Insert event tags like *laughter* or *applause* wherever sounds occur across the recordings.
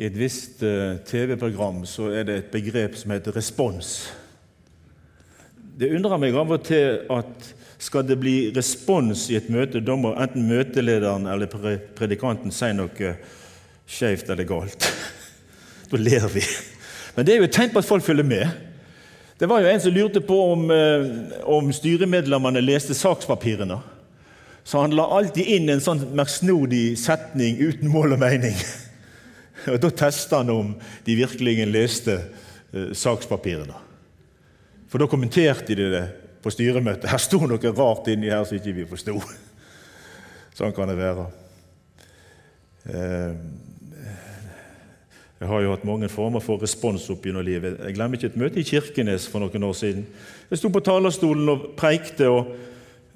i et visst eh, TV-program så er det et begrep som heter respons. Det undrer meg av og til at skal det bli respons i et møte, da må enten møtelederen eller predikanten si noe skjevt eller galt. *laughs* Da ler vi. Men det er jo et tegn på at folk følger med. Det var jo En som lurte på om, eh, om styremedlemmene leste sakspapirene. Så han la alltid inn en sånn merksnodig setning uten mål og mening. *laughs* *laughs* Og Da testa han om de virkelig leste eh, sakspapirene. For da kommenterte de det på styremøtet. Her sto noe rart inni her som ikke vi forsto. *laughs* Sånn kan det være. Eh, jeg har jo hatt mange former for respons opp gjennom livet. Jeg glemmer ikke et møte i Kirkenes for noen år siden. Jeg sto på talerstolen og preikte, og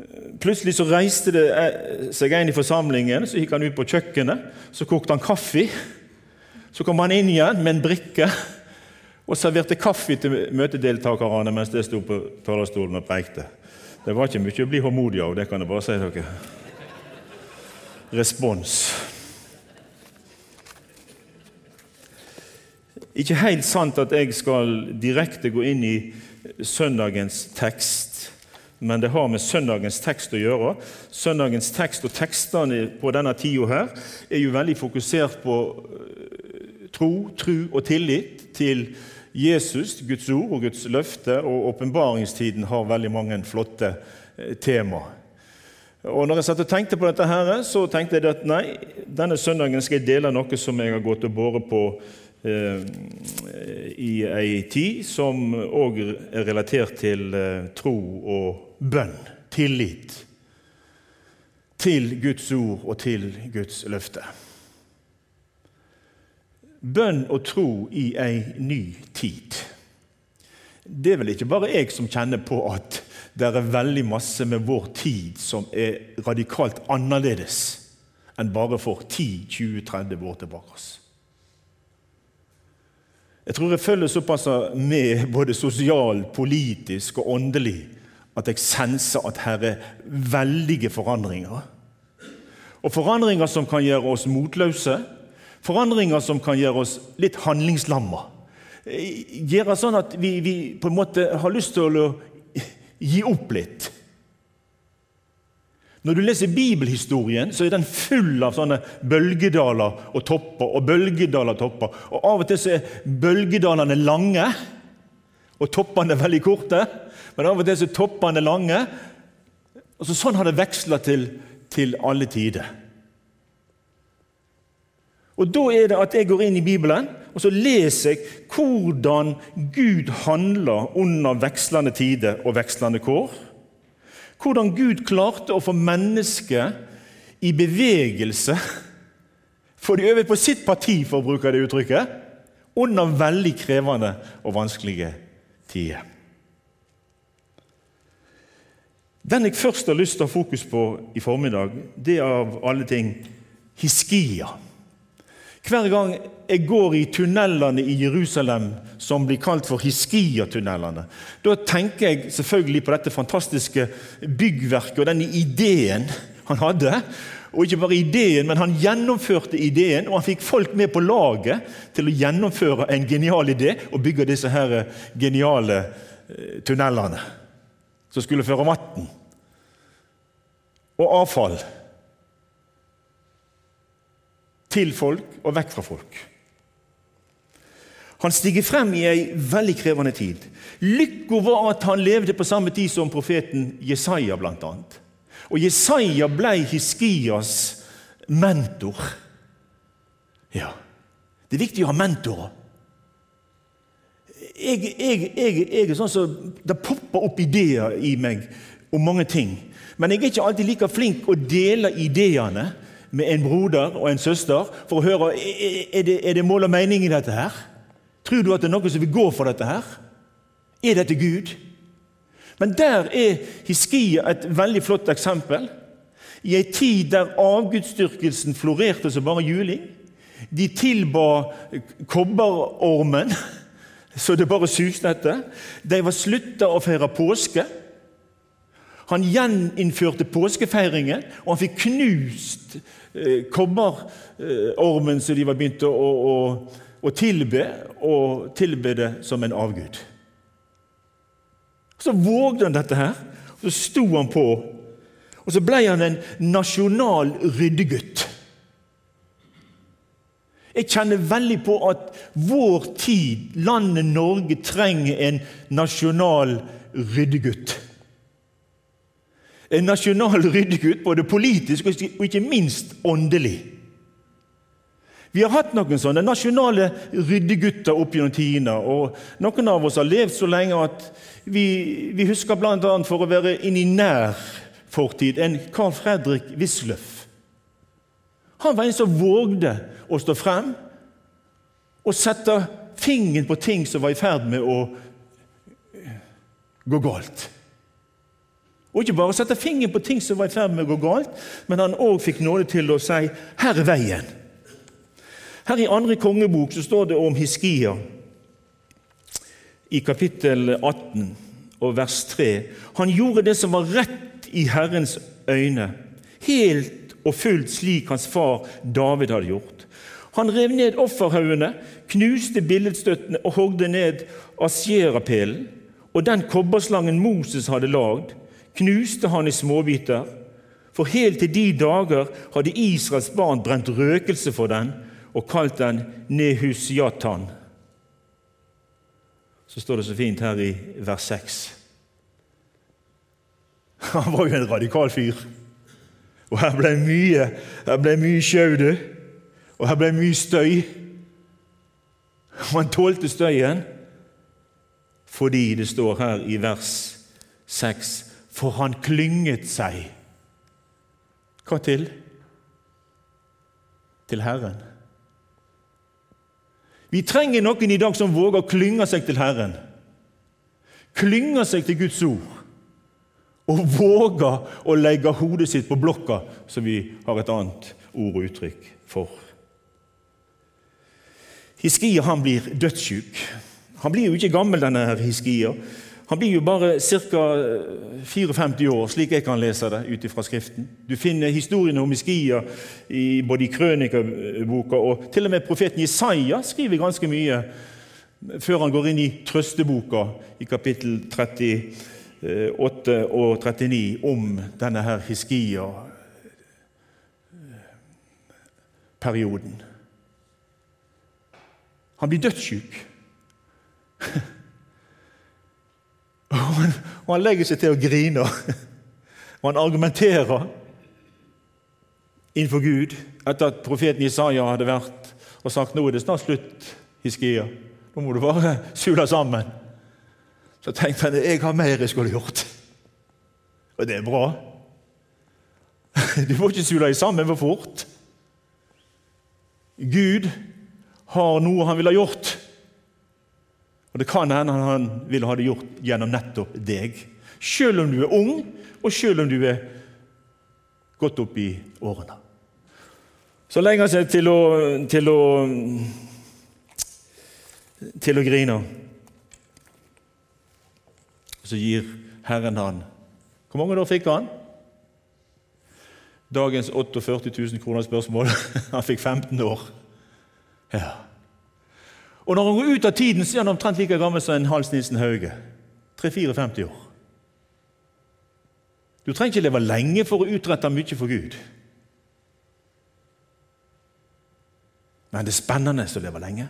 eh, plutselig så reiste det eh, seg en i forsamlingen. Så gikk han ut på kjøkkenet, så kokte han kaffe. Så kom han inn igjen med en brikke og serverte kaffe til møtedeltakerne mens jeg sto på talerstolen og preikte. Det var ikke mye å bli håndmodig av, det kan jeg bare si dere. Respons. Ikke helt sant at jeg skal direkte gå inn i søndagens tekst, men det har med søndagens tekst å gjøre. Søndagens tekst og tekstene på denne tida her er jo veldig fokusert på tro, tru og tillit til Jesus, Guds ord og Guds løfte, og åpenbaringstiden har veldig mange flotte eh, tema. Og når jeg satt og tenkte på dette, her, så tenkte jeg at nei, denne søndagen skal jeg dele noe som jeg har gått og båret på eh, i ei tid, som òg er relatert til eh, tro og bønn, tillit til Guds ord og til Guds løfte. Bønn og tro i ei ny tid. Det er vel ikke bare jeg som kjenner på at det er veldig masse med vår tid som er radikalt annerledes enn bare for 10-20-30 år tilbake. Jeg tror jeg følger såpass med både sosial, politisk og åndelig at jeg senser at her er veldige forandringer. Og forandringer som kan gjøre oss motløse, Forandringer som kan gjøre oss litt handlingslamma. Gjøre sånn at vi, vi, på en måte har lyst til å gi opp litt. Når du leser bibelhistorien, så er den full av sånne bølgedaler og topper. og bølgedaler og topper. Og Av og til så er bølgedalene lange, og toppene veldig korte. Men av og til så er toppene lange. Og så Sånn har det veksla til, til alle tider. Og Da er det at jeg går inn i Bibelen og så leser jeg hvordan Gud handler under vekslende tider og vekslende kår. Hvordan Gud klarte å få mennesket i bevegelse Få de over på sitt parti, for å bruke det uttrykket, under veldig krevende og vanskelige tider. Den jeg først har lyst til å ha fokus på i formiddag, det er av alle ting Hiskia. Hver gang jeg går i tunnelene i Jerusalem som blir kalt for Hiskia-tunnelene, da tenker jeg selvfølgelig på dette fantastiske byggverket og denne ideen han hadde. Og ikke bare ideen, men han gjennomførte ideen, og han fikk folk med på laget til å gjennomføre en genial idé og bygge disse her geniale eh, tunnelene som skulle føre vann og avfall til folk og vekk fra folk. Han stiger frem i ei veldig krevende tid. Lykka var at han levde på samme tid som profeten Jesaja, annet. Og Jesaja ble Hiskias mentor. Ja, det er viktig å ha mentorer. Jeg, jeg, jeg, jeg er sånn som Det popper opp ideer i meg om mange ting. Men jeg er ikke alltid like flink å dele ideene med en broder og en søster for å høre er det, er det mål og mening i dette. her? Tror du at det er noen som vil gå for dette? her? Er dette Gud? Men der er Hiskia et veldig flott eksempel. I ei tid der avgudsdyrkelsen florerte som bare juling. De tilba kobberormen *laughs* så det bare suste etter. De var slutta å feire påske. Han gjeninnførte påskefeiringen, og han fikk knust eh, kobberormen som de var begynt å, å, å, tilbe, og tilbe det som en avgud. Så vågde han dette her, og så sto han på. Og så ble han en nasjonal ryddegutt. Jeg kjenner veldig på at vår tid, landet Norge, trenger en nasjonal ryddegutt. En nasjonal ryddegutt, både politisk og ikke minst åndelig. Vi har hatt noen sånne nasjonale ryddegutter opp gjennom tidene. Og noen av oss har levd så lenge at vi, vi husker bl.a. for å være inn i nær fortid en Carl Fredrik Wisløff. Han var en som vågde å stå frem og sette fingeren på ting som var i ferd med å gå galt. Og ikke bare sette fingeren på ting som var i ferd med å gå galt, men han òg fikk nåde til å si 'Her er veien'. Her i andre kongebok så står det om Hiskia i kapittel 18 og vers 3. Han gjorde det som var rett i Herrens øyne, helt og fullt slik hans far David hadde gjort. Han rev ned offerhaugene, knuste billedstøttene og hogde ned asjerapelen. Og den kobberslangen Moses hadde lagd, knuste han i småbiter. For helt til de dager hadde Israels barn brent røkelse for den og kalt den Nehusjatan. Så står det så fint her i vers 6. Han var jo en radikal fyr. Og her ble mye her ble mye sjau, Og her ble mye støy. Og han tålte støyen fordi det står her i vers 6 For han klynget seg. Hva til? Til Herren. Vi trenger noen i dag som våger å klynge seg til Herren. Klynge seg til Guds ord og våger å legge hodet sitt på blokka, som vi har et annet ord og uttrykk for. Hiskia han blir dødssyk. Han blir jo ikke gammel, denne her Hiskia. Han blir jo bare ca. 54 år, slik jeg kan lese det ut fra Skriften. Du finner historiene om Hiskia i, både i krønikaboka og til og med profeten Jesaja skriver ganske mye før han går inn i trøsteboka i kapittel 30 8 eh, og 39 om denne her Hiskia-perioden. Han blir dødssyk. *laughs* Og han, legger seg til å grine. *laughs* Og han argumenterer innenfor Gud etter at profeten Isaiah hadde vært og sagt nå er det snart slutt, Hiskia. Nå må du bare *laughs* sule sammen. Så tenkte han jeg har mer jeg skulle gjort. *laughs* Og det er bra. Du må ikke sule deg sammen for fort. Gud har noe han ville gjort. Og det kan hende han ville ha det gjort gjennom nettopp deg. Selv om du er ung, og selv om du er godt opp i årene. Så legger han seg til å, til å, til å grine. Så gir Herren han Hvor mange år fikk han? Dagens 48 000 kroner spørsmål. *laughs* Han fikk 15 år. Ja. Og når han går ut av tiden, så er han omtrent like gammel som en Hans Nilsen Hauge. 3-54 år. Du trenger ikke leve lenge for å utrette mye for Gud. Men det er spennende å leve lenge.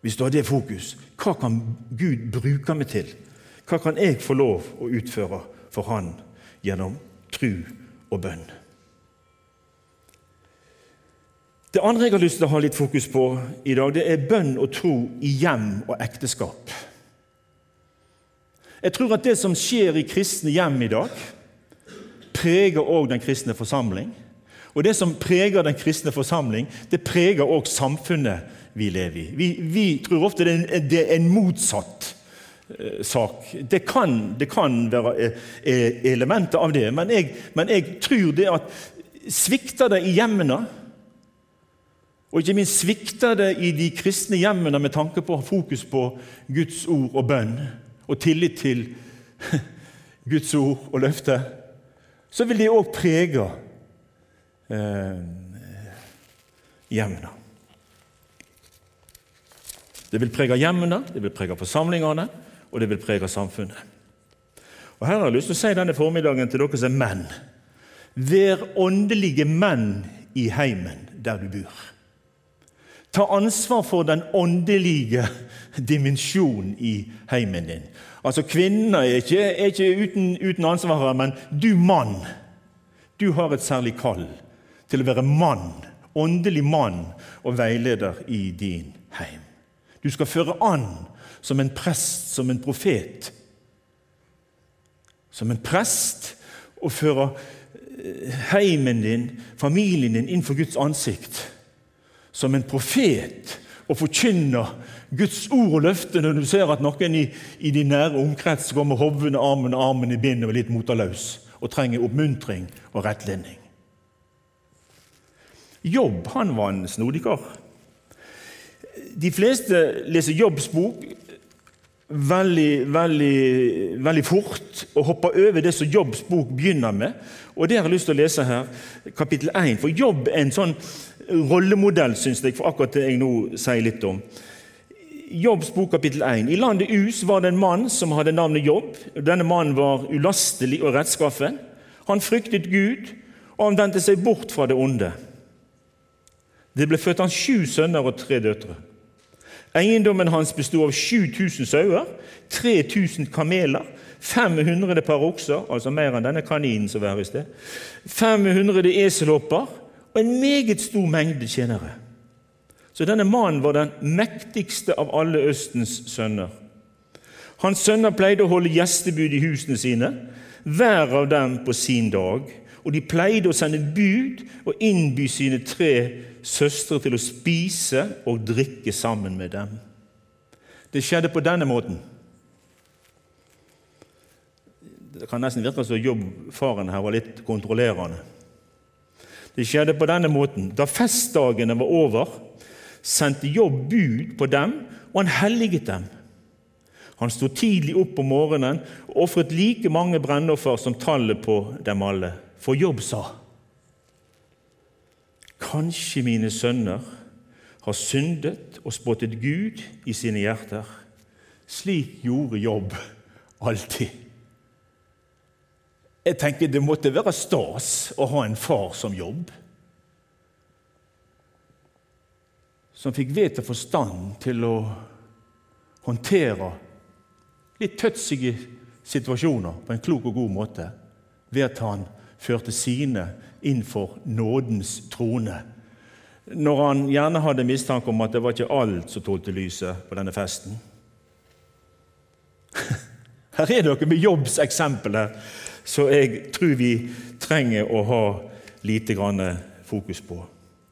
Hvis du har det fokus, hva kan Gud bruke meg til? Hva kan jeg få lov å utføre for Han gjennom tru og bønn? Det andre jeg har lyst til å ha litt fokus på i dag, det er bønn og tro i hjem og ekteskap. Jeg tror at det som skjer i kristne hjem i dag, preger òg den kristne forsamling. Og det som preger den kristne forsamling, det preger òg samfunnet vi lever i. Vi, vi tror ofte det er en motsatt Eh, sak. Det kan, det kan være eh, eh, elementer av det, men jeg, men jeg tror det at svikter det i hjemmene, og ikke minst svikter det i de kristne hjemmene med tanke på fokus på Guds ord og bønn og tillit til *laughs* Guds ord og løfte, så vil det òg prege eh, hjemmene. Det vil prege hjemmene, det vil prege forsamlingene, og det vil prege samfunnet. Og Her har jeg lyst til å si denne formiddagen til dere som er menn. Vær åndelige menn i heimen der du bor. Ta ansvar for den åndelige dimensjonen i heimen din. Altså Kvinner er ikke, er ikke uten, uten ansvar, her, men du mann, du har et særlig kall til å være mann, åndelig mann og veileder i din heim. Du skal føre an som en prest, som en profet. Som en prest og føre eh, heimen din, familien din, inn for Guds ansikt. Som en profet og forkynner Guds ord og løfte når du ser at noen i, i din nære omkrets går med hovne, armen, og armen i bindet og litt motorløs og trenger oppmuntring og rettledning. Jobb han var en snodig kar. De fleste leser Jobbs bok veldig, veldig, veldig fort og hopper over det som Jobbs bok begynner med. Og Det har jeg lyst til å lese her, kapittel 1. For Jobb er en sånn rollemodell, syns jeg, for akkurat det jeg nå sier litt om. Jobbs bok kapittel 1. I landet Us var det en mann som hadde navnet Jobb. Denne mannen var ulastelig og rettskaffen. Han fryktet Gud, og han vendte seg bort fra det onde. Det ble født han sju sønner og tre døtre. Eiendommen hans bestod av 7000 sauer, 3000 kameler, 500 par okser, altså mer enn denne kaninen som var i sted, 500 eselhopper og en meget stor mengde tjenere. Så denne mannen var den mektigste av alle Østens sønner. Hans sønner pleide å holde gjestebud i husene sine, hver av dem på sin dag. Og de pleide å sende bud og innby sine tre søstre til å spise og drikke sammen med dem. Det skjedde på denne måten. Det kan nesten virke som jobbfaren her var litt kontrollerende. Det skjedde på denne måten. Da festdagene var over, sendte Jobb bud på dem, og han helliget dem. Han sto tidlig opp om morgenen og ofret like mange brennoffer som tallet på dem alle. For Jobb sa Kanskje mine sønner har syndet og spottet Gud i sine hjerter. Slik gjorde Jobb alltid. Jeg tenker Det måtte være stas å ha en far som Jobb. som fikk vett og forstand til å håndtere litt tøtsige situasjoner på en klok og god måte ved at han førte sine inn for nådens trone. Når han gjerne hadde mistanke om at det var ikke alt som tålte lyset på denne festen. *laughs* Her er dere med Jobbs eksempel her, så jeg tror vi trenger å ha lite grann fokus på.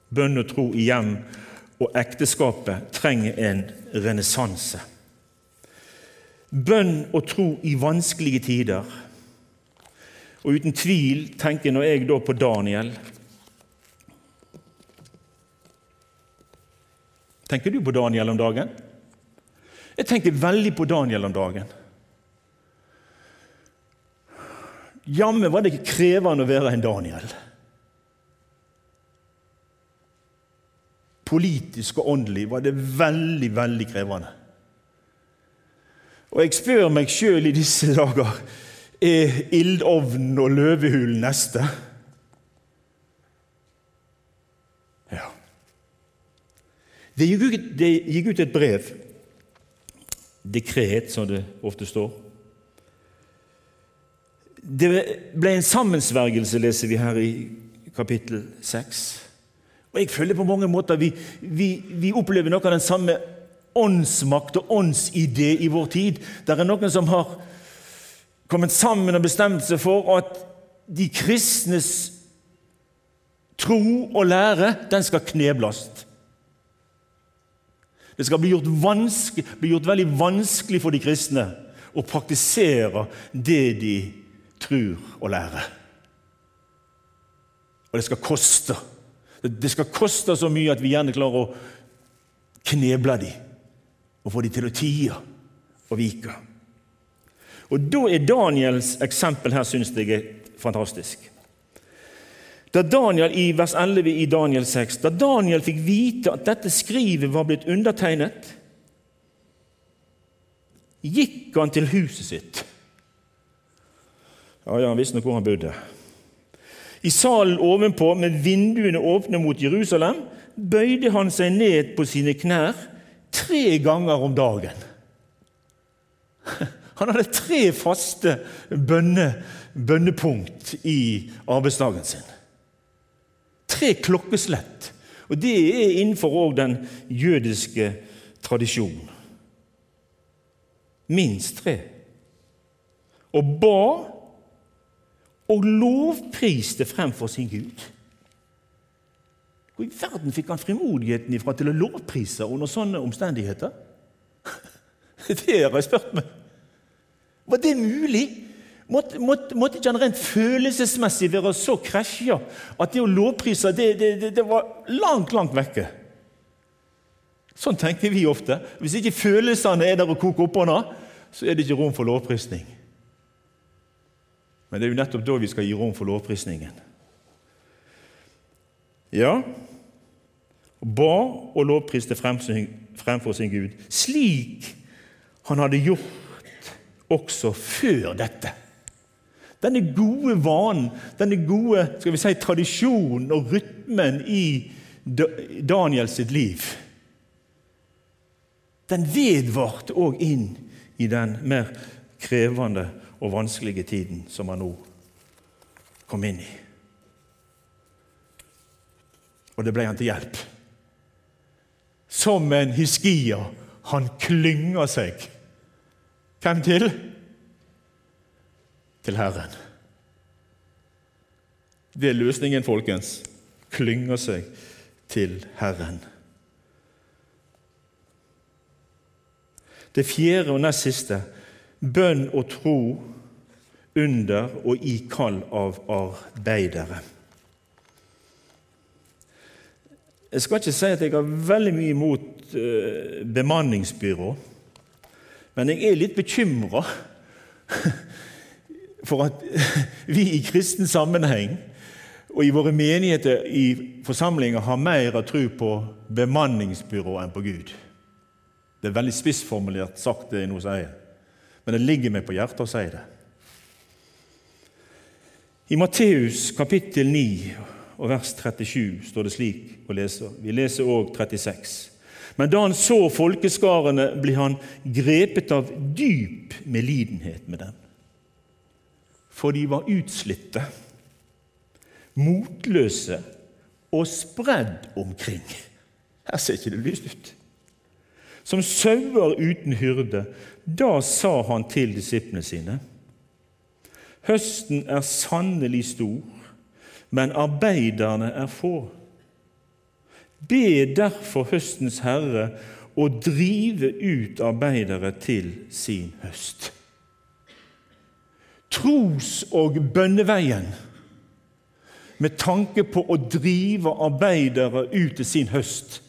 Bønn og tro i hjem og ekteskapet trenger en renessanse. Bønn og tro i vanskelige tider. Og uten tvil tenker når jeg da på Daniel Tenker du på Daniel om dagen? Jeg tenker veldig på Daniel om dagen. Jammen var det ikke krevende å være en Daniel. politisk og åndelig var det veldig, veldig krevende. Og jeg spør meg sjøl i disse dager er ildovnen og løvehulen neste. Ja. Det gikk, ut, det gikk ut et brev, dekret, som det ofte står. Det ble en sammensvergelse, leser vi her i kapittel 6. Og Jeg føler på mange måter vi, vi, vi opplever noe av den samme åndsmakt og åndsidé i vår tid. Det er noen som har kommet sammen og bestemt seg for at de kristnes tro og lære den skal knebles. Det skal bli gjort, bli gjort, veldig vanskelig for de kristne å praktisere det de tror og lærer. Og det skal koste. Det skal koste så mye at vi gjerne klarer å kneble dem og få dem til å tie og vike. Og Da er Daniels eksempel her synes jeg er fantastisk. Da Daniel i vers 11 i Daniel 6, da Daniel fikk vite at dette skrivet var blitt undertegnet, gikk han til huset sitt. Ja, ja, Han visste nok hvor han bodde. I salen ovenpå, med vinduene åpne mot Jerusalem, bøyde han seg ned på sine knær tre ganger om dagen. *laughs* Han hadde tre faste bønne, bønnepunkt i arbeidsdagen sin. Tre klokkeslett. Og Det er innenfor den jødiske tradisjonen. Minst tre. Og ba og lovpriste fremfor sin Gud. Hvor i verden fikk han frimodigheten ifra til å lovprise under sånne omstendigheter? *laughs* Det har jeg spurt meg. Var det mulig? Måtte, måtte, måtte, ikke han rent følelsesmessig være så krasja at det å lovprise det, det, det, det, var langt, langt vekke? Sånn tenker vi ofte. Hvis ikke følelsene er der og koker oppånder, så er det ikke rom for lovprisning. Men det er jo nettopp da vi skal gi rom for lovprisningen. Ja, ba og lovpriste fremfor sin Gud, slik han hadde gjort også før dette. Denne gode vanen, denne gode skal vi si, tradisjonen og rytmen i Daniel sitt liv, den vedvarte òg inn i den mer krevende og vanskelige tiden som han nå kom inn i. Og det ble han til hjelp. Som en hiskia. Han klynger seg. Hvem til? Til Herren. Det er løsningen, folkens. Klynger seg til Herren. Det fjerde og nest siste bønn og tro under og i kall av arbeidere. Jeg skal ikke si at jeg har veldig mye imot uh, bemanningsbyrå, men jeg er litt bekymra *laughs* for at *laughs* vi i kristen sammenheng og i våre menigheter i forsamlinger har mer tro på bemanningsbyrå enn på Gud. Det er veldig spissformulert sagt, det jeg nå sier, men det ligger meg på hjertet å si det. I Matteus kapittel 9 og vers 37 står det slik å lese. Vi leser òg 36. Men da han så folkeskarene, ble han grepet av dyp medlidenhet med dem. For de var utslitte, motløse og spredd omkring. Her ser ikke det lyst ut som sauer uten hyrde. Da sa han til disiplene sine.: Høsten er sannelig stor, men arbeiderne er få. Be derfor høstens herre å drive ut arbeidere til sin høst. Tros- og bønneveien med tanke på å drive arbeidere ut til sin høst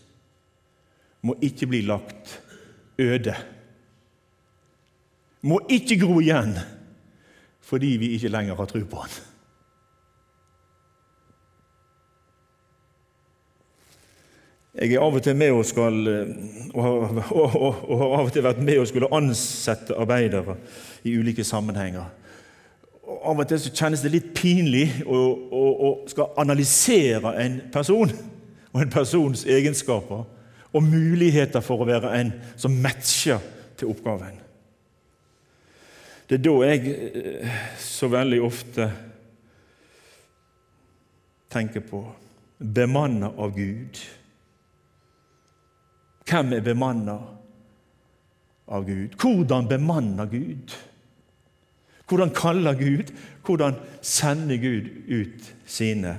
må ikke bli lagt øde. Må ikke gro igjen fordi vi ikke lenger har tro på Han. Jeg er av og til med og skal og og, og, og har av og til vært med og skulle ansette arbeidere i ulike sammenhenger. Og av og til så kjennes det litt pinlig å skal analysere en person og en persons egenskaper og muligheter for å være en som matcher til oppgaven. Det er da jeg eh, så veldig ofte tenker på bemanna av Gud. Hvem er bemanna av Gud? Hvordan bemanner Gud? Hvordan kaller Gud? Hvordan sender Gud ut sine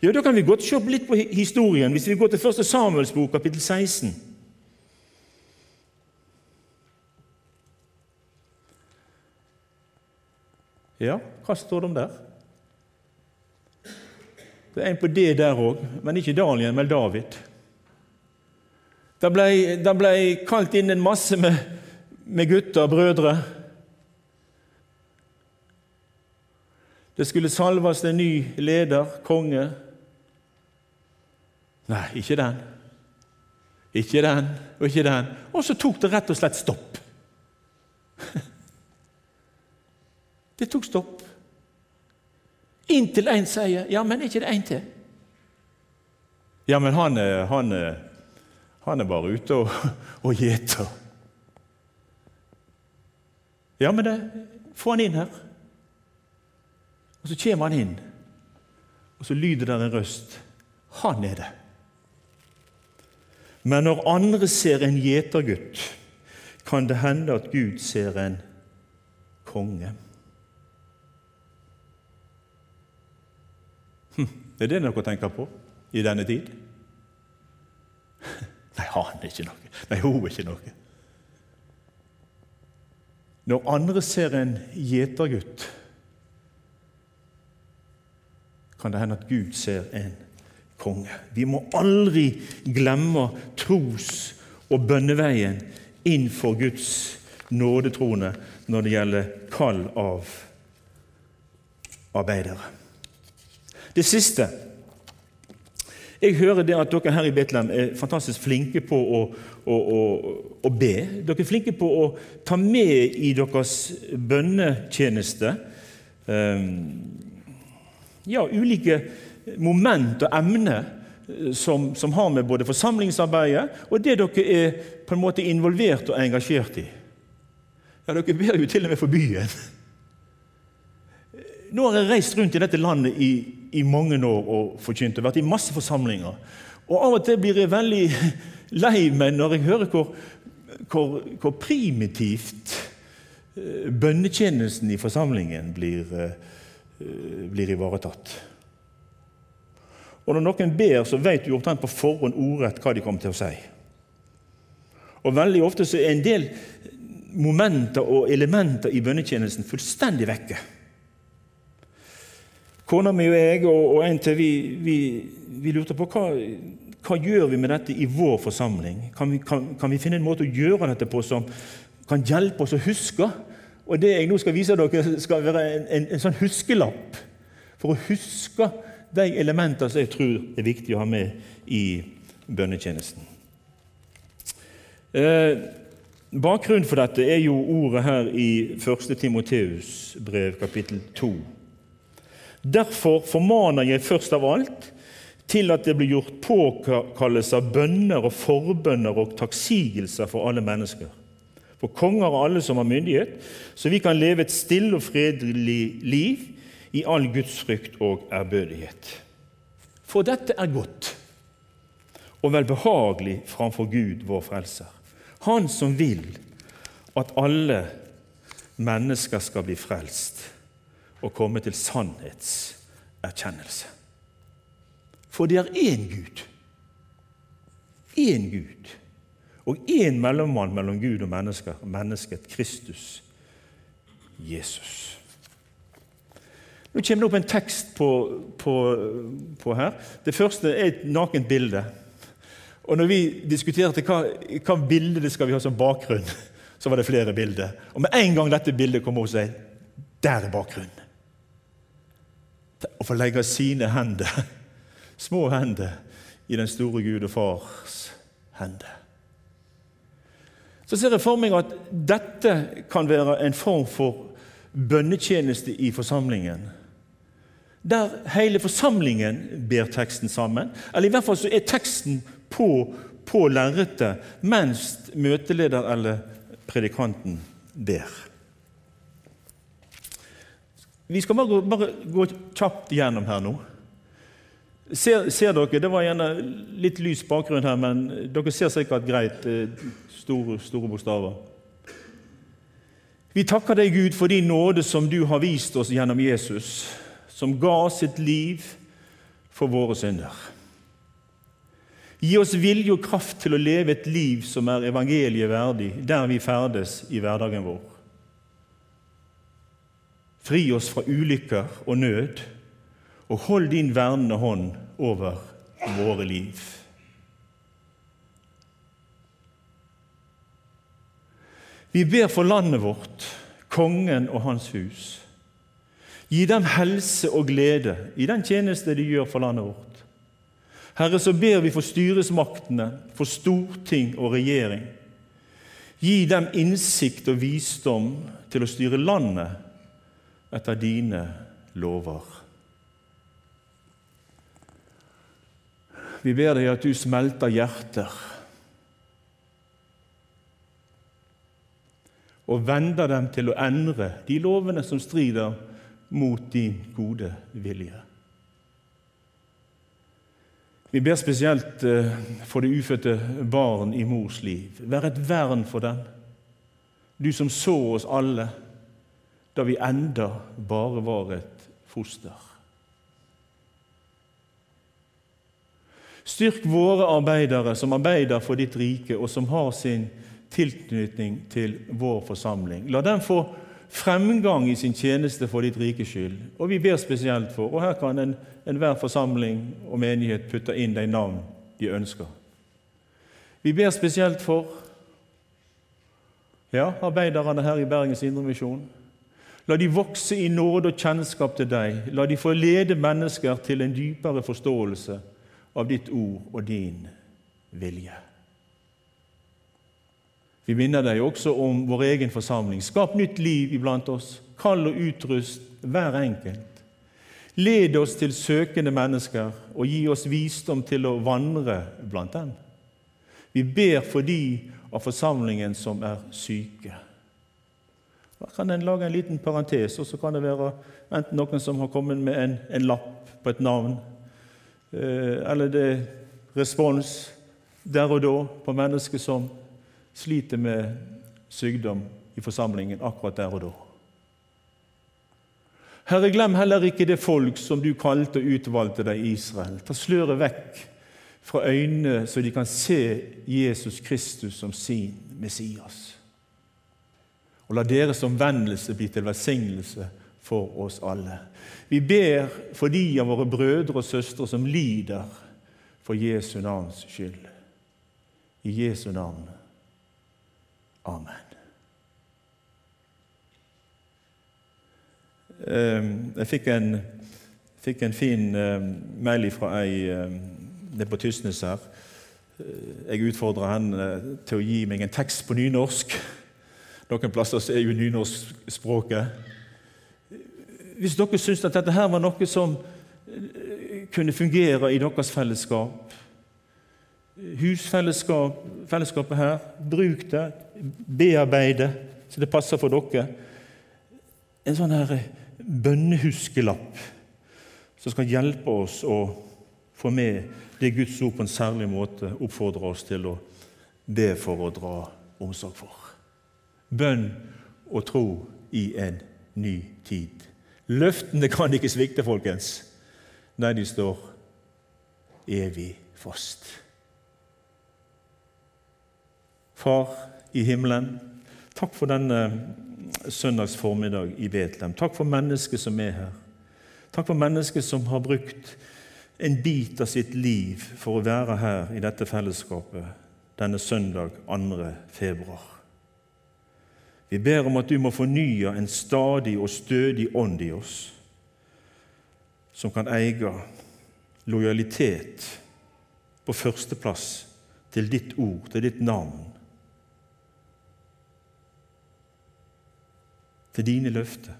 ja, Da kan vi godt se litt på historien hvis vi går til 1. Samuels bok, kapittel 16. Ja, hva står det om der? Det er en på det der òg, men ikke Daniel, men David. Det ble, det ble kalt inn en masse med, med gutter, brødre. Det skulle salves en ny leder, konge. Nei, ikke den. Ikke den, og ikke den. Og så tok det rett og slett stopp. *laughs* Det tok stopp. Inntil en sier 'Ja, men er ikke det en til?' Ja, men han, han, han er bare ute og, *laughs* og gjeter. Ja, men det, få han inn her. Og så kommer han inn, og så lyder det en røst. Han er det. Men når andre ser en gjetergutt, kan det hende at Gud ser en konge. Hm, er det noe å tenke på i denne tid? *laughs* Nei, han er ikke noe. Nei, hun er ikke noe. Når andre ser en gjetergutt, kan det hende at Gud ser en konge. Vi må aldri glemme tros- og bønneveien inn for Guds nådetrone når det gjelder kall av arbeidere. Det siste Jeg hører det at dere her i Betlehem er fantastisk flinke på å, å, å, å be. Dere er flinke på å ta med i deres bønnetjeneste um, ja, ulike moment og emne som, som, har med både forsamlingsarbeidet og det dere er på en måte involvert og engasjert i. Ja, Dere ber jo til og med for byen. Nå har jeg reist rundt i dette landet i, i mange år og forkynt og vært i masse forsamlinger. Og Av og til blir jeg veldig *laughs* lei meg når jeg hører hvor, hvor, hvor primitivt eh, bønnetjenesten i forsamlingen blir, eh, blir ivaretatt. Og når noen ber, så vet du omtrent på forhånd ordrett hva de kommer til å si. Og Veldig ofte så er en del momenter og elementer i bønnetjenesten fullstendig vekke. Kona mi og jeg og, en til vi, vi, vi lurte på hva, hva gjør vi med dette i vår forsamling. Kan vi, kan, kan vi, finne en måte å gjøre dette på som kan hjelpe oss å huske? Og Det jeg nå skal vise dere, skal være en, en, en sånn huskelapp for å huske de elementene som jeg tror er viktig å ha med i bønnetjenesten. Eh, bakgrunnen for dette er jo ordet her i 1. Timoteus brev, kapittel 2. Derfor formaner jeg først av alt til at det blir gjort påkallelse av bønner og forbønner og takksigelser for alle mennesker, for konger og alle som har myndighet, så vi kan leve et stille og fredelig liv i all gudsfrykt og ærbødighet. For dette er godt og velbehagelig framfor Gud, vår Frelser, Han som vil at alle mennesker skal bli frelst og komme til sannhetserkjennelse. For det er én Gud, én Gud, og én mellommann mellom Gud og mennesker, mennesket Kristus, Jesus. Nå kommer det opp en tekst på, på, på her. Det første er et nakent bilde. Og når vi diskuterte hva, hva bilde det skal vi ha som bakgrunn, så var det flere bilder. Og med en gang dette bildet kom opp, så er der er bakgrunnen. Å få legge sine hender, små hender, i den store Gud og Fars hender. Så ser jeg for meg at dette kan være en form for bønnetjeneste i forsamlingen der hele forsamlingen ber teksten sammen. Eller i hvert fall så er teksten på, på lerretet mens møteleder eller predikanten ber. Vi skal bare bare gå kjapt gjennom her nå. Ser, ser, dere, Det var gjerne litt lys bakgrunn her, men dere ser sikkert greit. Eh, store, store bokstaver. Vi takker deg, Gud, for din nåde som du har vist oss gjennom Jesus som ga sitt liv for våre synder. Gi oss vilje og kraft til å leve et liv som er evangeliet verdig, der vi ferdes i hverdagen vår. Fri oss fra ulykker og nød, og hold din vernende hånd over våre liv. Vi ber for landet vårt, kongen og hans hus. Gi dem helse og glede i den tjeneste de gjør for landet vårt. Herre, så ber vi for styresmaktene, for storting og regjering. Gi dem innsikt og visdom til å styre landet etter dine lover. Vi ber deg at du smelter hjerter og vender dem til å endre de lovene som strider mot din gode vilje. Vi ber spesielt eh, for det ufødte barn i mors liv. Vær et vern for dem, du som så oss alle da vi enda bare var et foster. Styrk våre arbeidere som arbeider for ditt rike, og som har sin tilknytning til vår forsamling. La dem få fremgang i sin tjeneste for ditt rikes skyld. Og vi ber spesielt for, og her kan enhver en forsamling og menighet putte inn de navn de ønsker. Vi ber spesielt for ja, arbeiderne her i Bergens Indremisjon. La de vokse i nåde og kjennskap til deg. La de få lede mennesker til en dypere forståelse av ditt ord og din vilje. Vi minner deg også om vår egen forsamling. Skap nytt liv iblant oss. Kall og utrust hver enkelt. Led oss til søkende mennesker og gi oss visdom til å vandre blant dem. Vi ber for de av forsamlingen som er syke. Da kan en lage en liten parentes, og så kan det være enten noen som har kommet med en, en lapp på et navn, eh, eller det er respons der og da på mennesker som sliter med sykdom i forsamlingen akkurat der og da. Herre, glem heller ikke det folk som du kalte og utvalgte deg i Israel. Ta sløret vekk fra øynene, så de kan se Jesus Kristus som sin Messias. Og la deres omvendelse bli til velsignelse for oss alle. Vi ber for de av våre brødre og søstre som lider for Jesu navns skyld. I Jesu navn. Amen. Ehm, jeg fikk en, fikk en fin ehm, mail fra ei Det er på Tysnes her. Eh, jeg utfordra henne til å gi meg en tekst på nynorsk. Noen plasser er jo nynorsk språket. Hvis dere syns at dette her var noe som eh, kunne fungere i deres fellesskap, husfellesskapet her, bruk det, bearbeid det så det passer for dere. En sånn her bønnehuskelapp som skal hjelpe oss å få med det Guds ord på en særlig måte oppfordrer oss til å be for å dra omsorg for. Bønn og tro i en ny tid. Løftene kan ikke svikte, folkens. Nei, de står evig fast. Far i himmelen, takk for denne søndags formiddag i Betlehem. Takk for mennesket som er her. Takk for mennesket som har brukt en bit av sitt liv for å være her i dette fellesskapet denne søndag 2. februar. Vi ber om at du må fornye en stadig og stødig ånd i oss, som kan eie lojalitet på førsteplass til ditt ord, til ditt navn, til dine løfter.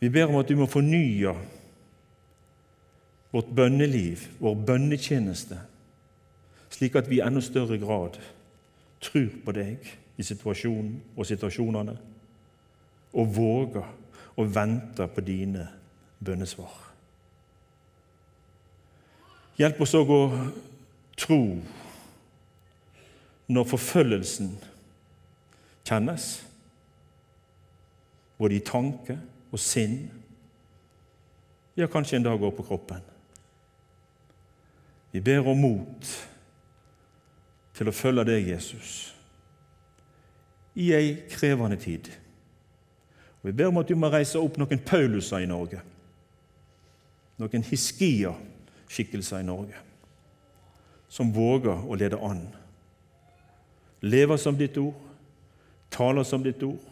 Vi ber om at du må fornye vårt bønneliv, vår bønnetjeneste, slik at vi i enda større grad tror på deg i situasjonen og situasjonene, og våger å vente på dine bønnesvar. Hjelp oss òg å tro når forfølgelsen kjennes både i tanke og sinn, ja, kanskje en dag òg på kroppen. Vi ber om mot til å følge deg, Jesus, i ei krevende tid. Og Vi ber om at du må reise opp noen Pauluser i Norge, noen Hiskia-skikkelser i Norge, som våger å lede an. Lever som ditt ord, taler som ditt ord,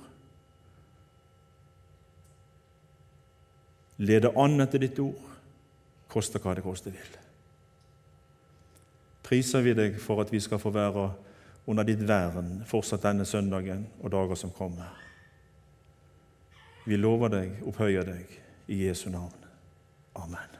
lede an etter ditt ord, koste hva det koste vil. Priser vi deg for at vi skal få være under ditt vern fortsatt denne søndagen og dager som kommer. Vi lover deg, opphøyer deg, i Jesu navn. Amen.